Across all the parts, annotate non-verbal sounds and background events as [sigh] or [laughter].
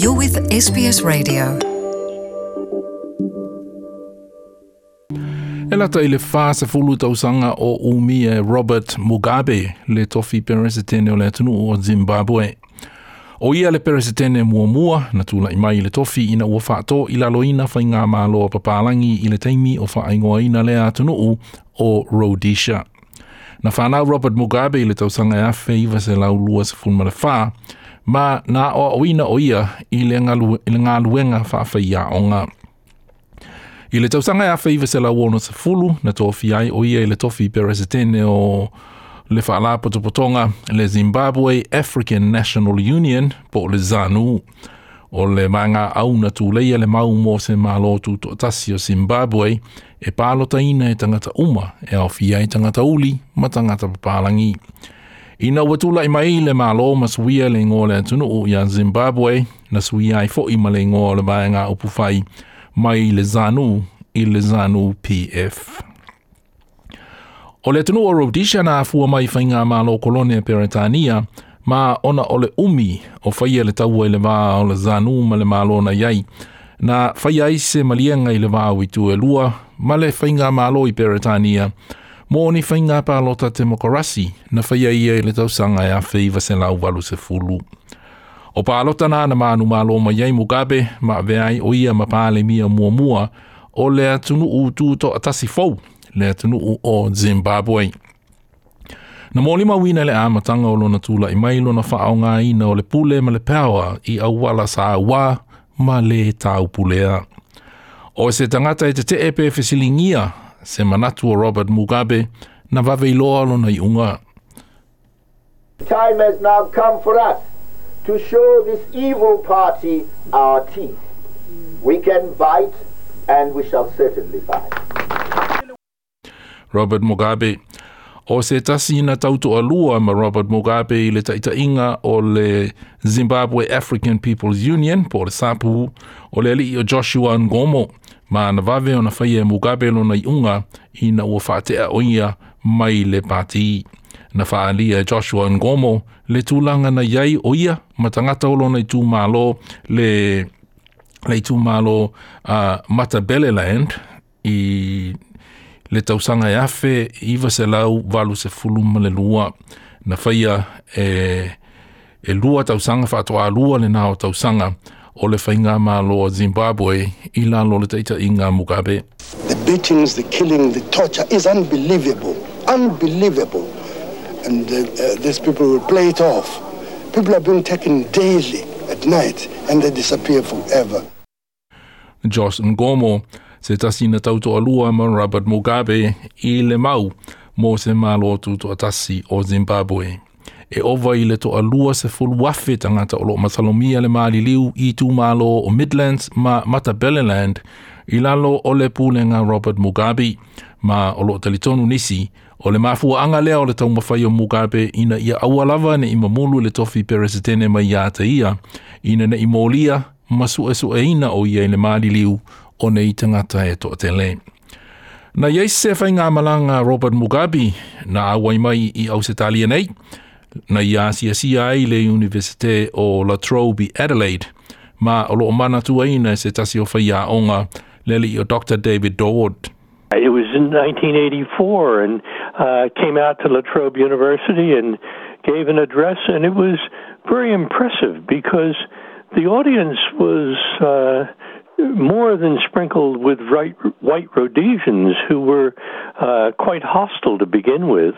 You're with SBS Radio. E lata i le whāsafulu tausanga o umie Robert Mugabe, le tofi peresetene o le atunu o Zimbabwe. O ia le peresetene mua mua, na tūla i mai le tofi ina ua whātō i laloina whai ngā māloa papalangi i le teimi o whaingoaina le atunu o Rhodesia. Na whanau Robert Mugabe i le tausanga e awhi i se lau lua se whaa, ma na o awina o ia i le ngalu, ngā luenga whawhai a o ngā. I le tausanga e a whaiva se la wono sa fulu na tofi ai o ia i le tofi peresetene o le whaala potopotonga le Zimbabwe African National Union po le zanu o le maanga au na tūleia le mau mō se mālo tūto atasi o Zimbabwe e pālo taina e tangata uma e awhia e tangata uli ma tangata papalangi. Ina watu lai mai le ma lo ma suia le ngō le tunu u ya Zimbabwe na suia i fo i ma le ngō le bae ngā upu fai mai le zanu i le zanu PF. O le tunu o Rhodesia na afua mai fai ngā ma lo kolonia Peretania ma ona o le umi o fai le tau e le wā o le zanu ma le ma lo na iai na fai aise malia ngai le wā witu e lua ma le fai ngā ma lo i Peretania Mō ni whainga pā lota te mokorasi, na whaia ia i le tausanga e a whei vase lau walu se fulu. O pā lota nā na mānu mā lō mai ei mugabe, ma veai o ia ma pāle mia mua mua, o le atunu u tūto atasi fau, le atunu u o Zimbabwe. Na mō lima wina le āmatanga o lona tūla i mailo na whaau ngā ina o le pule ma le pēawa i awala sā wā ma le tāu pulea. O se tangata e te te epe fesilingia, se manatu o Robert Mugabe na waweiloalo na iunga. The Time has now come for us to show this evil party our teeth. We can bite and we shall certainly bite. Robert Mugabe o se tasi na tautu alua ma Robert Mugabe i le taita inga o le Zimbabwe African People's Union po le sapu o le ali i o Joshua Ngomo ma na vave ona faia e Mugabe lona i unga i na ua whaatea oia mai le pati. Na whaalia e Joshua Ngomo le tūlanga na iai oia ma tangata olo na i tū mālo le le tū mālo uh, Mata Beleland i le tausanga e afe i vase lau walu se fuluma le lua na faia e, e lua tausanga whaatoa lua le nao tausanga. Uh, o le whainga mālo Zimbabwe i lalo le teita i ngā Mugabe. The beatings, the killing, the torture is unbelievable. Unbelievable. And uh, uh these people will play it off. People are being taken daily at night and they disappear forever. Josh Ngomo se tasi na tautoa lua ma Robert Mugabe i le mau mō se mālo tūtua atasi o Zimbabwe. e owa i le to alua se fulu wafe tangata o lo masalomia le maali liu i tu malo o Midlands ma Mata Belleland i lalo o le pūlenga Robert Mugabe ma o lo talitonu nisi o le mafua anga lea o le tau mawhai o Mugabe ina ia awalawa ne ima mulu le tofi peresetene mai ia ata ia ina ne imolia masu esu e ina o ia i le maali liu o ne i tangata e to atele. Na iaise se whainga malanga Robert Mugabe na awai mai i ausetalia nei, na ai le Universite o La Trobe Adelaide, ma o mana se tasi o le li o Dr. David It was in 1984 and uh, came out to La Trobe University and gave an address, and it was very impressive because the audience was uh, more than sprinkled with right, white Rhodesians who were uh, quite hostile to begin with.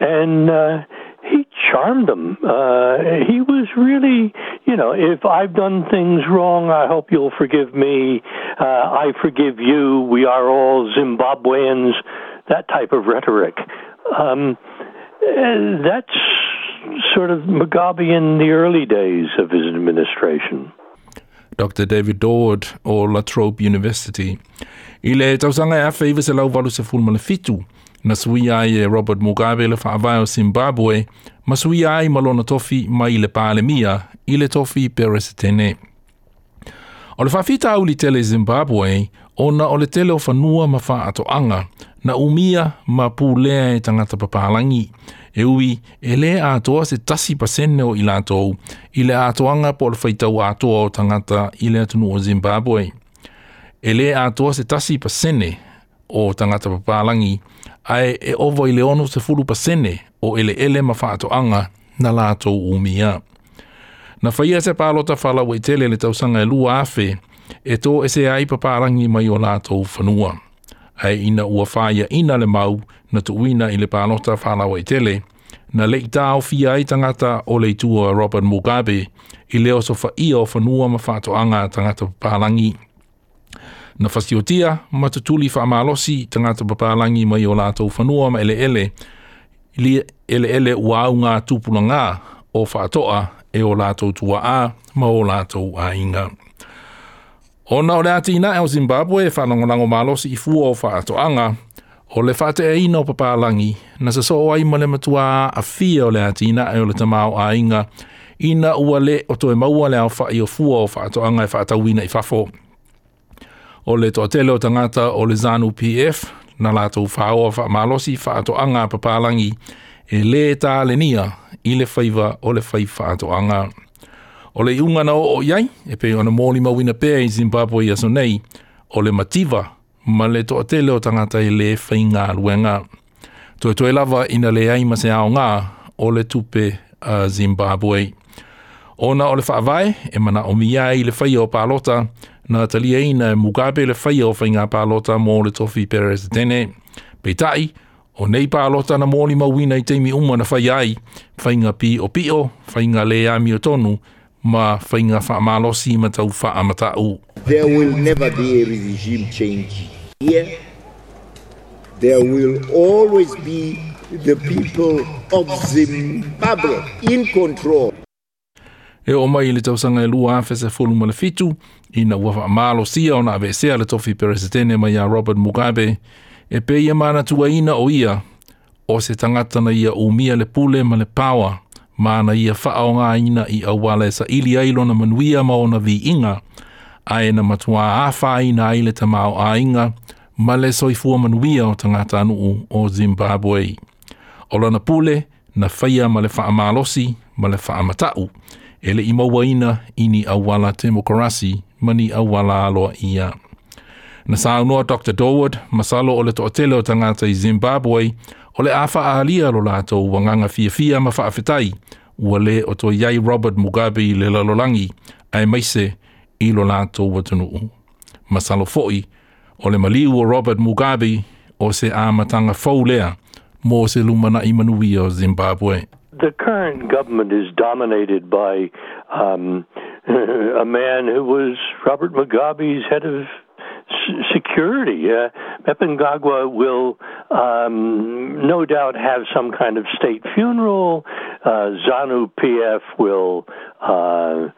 And uh, he charmed them. Uh, he was really, you know, if I've done things wrong, I hope you'll forgive me. Uh, I forgive you. We are all Zimbabweans. That type of rhetoric. Um, uh, that's sort of Mugabe in the early days of his administration. Dr. David Dord or La Trobe University. I tausanga e awhi i wese lau se fitu. na sui ai e Robert Mugabe le whaavai o Zimbabwe, ma sui ai malona tofi mai i le pāle mia i le tofi peres tene. O le whawhita au li tele Zimbabwe, ona o le tele o whanua ma wha ato anga, na umia ma pūlea e tangata papalangi. E ui, e le atoa se tasi pasene o i lātou, i le atoanga po le whaitau atoa o tangata i le atunu o Zimbabwe. E le atoa se tasi pasene, o tangata papalangi ai e ovo i leono se fulu pasene o ele ele ma whaato anga na lato umia. Na whaia se pālota whala wei tele le tausanga e lua afe e tō e se ai papalangi mai o lato whanua. Ai ina ua whaia ina le mau na tuina i le pālota whala wei tele na le i tāo fia ai tangata o le tua Robert Mugabe i leo so whaia o whanua ma whaato anga tangata papalangi na fasiotia ma fa malosi tanga to papalangi mai o to fanua ma ele ele li ele ele wa nga tupuna nga o fa toa e o to tua a ma o to a ona ole atina e o zimbabwe fa no ngolango malosi i fu o fa to anga o le fa te e ina o papalangi na se so ai ma matua a fia o le atina e o le tamao a inga ina ua le o to e maua le au fa i o fu o fa to anga e fa tawina i fafo o le toa tele o tangata o le Zanu PF na lātou whāoa wha malosi wha ato anga papalangi e le tā le nia i le whaiva o le whai wha ato anga. O le iungana o o iai e pei ona mōli mawina pēr i Zimbabwe i aso nei o le mativa ma le toa tele o tangata e le whai ngā luenga. Toi toi lava ina le ai ma se ao ngā o le tupe a Zimbabwe. Ona o le whaavai e mana o miai le whai o pālota e na talia ina e Mugabe le whaia o whainga pālota mō le tofi Perez tene. Pei tai, o nei pālota na mōli mawina i teimi uma na whai ai, whainga pi o pi o, whainga le ami o tonu, ma whainga wha malosi ma tau wha amata u. There will never be a regime change here. There will always be the people of Zimbabwe in control e o mai le tausanga e lua afe se fulu ma fitu i na ua maalo sia o na avesea le tofi peresetene mai a Robert Mugabe e pe ia e mana tua ina o ia o se tangata na ia umia le pule ma le pawa mana ia faa o ngā ina i awale sa ili ailo na manuia ma o na vi inga a e na matua afa ina aile ta mao a inga ma le soifua manuia o tangata anu o Zimbabwe. O lana pule na faya ma le faa malosi ma le faa matau ele i mawaina i ni awala te mokarasi mani ni awala aloa i a. Na saunua Dr. Dawood, masalo ole to toa tele o tangata i Zimbabwe, ole afa ahalia lo lato wanganga fia fia ma whaafetai, ua le o to iai Robert Mugabe i le lalolangi, ai maise i lo lato watunuu. Masalo foi, ole le mali Robert Mugabe o se amatanga fau lea, mo se lumana i manuia o Zimbabwe. the current government is dominated by um, [laughs] a man who was Robert Mugabe's head of security. Uh, will um, no doubt have some kind of state funeral. Uh, ZANU PF will. Uh,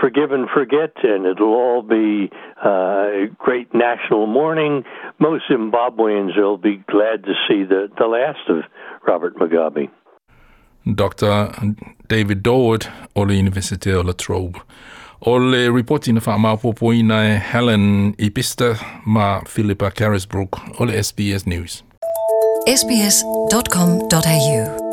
forgive and forget, and it'll all be uh, great national mourning. Most Zimbabweans will be glad to see the, the last of Robert Mugabe. Dr. David Dowd o University of la Trobe. O le reporti na whaamapopoina e Helen Epista, ma Philippa Carisbrook all SBS News. sbs.com.au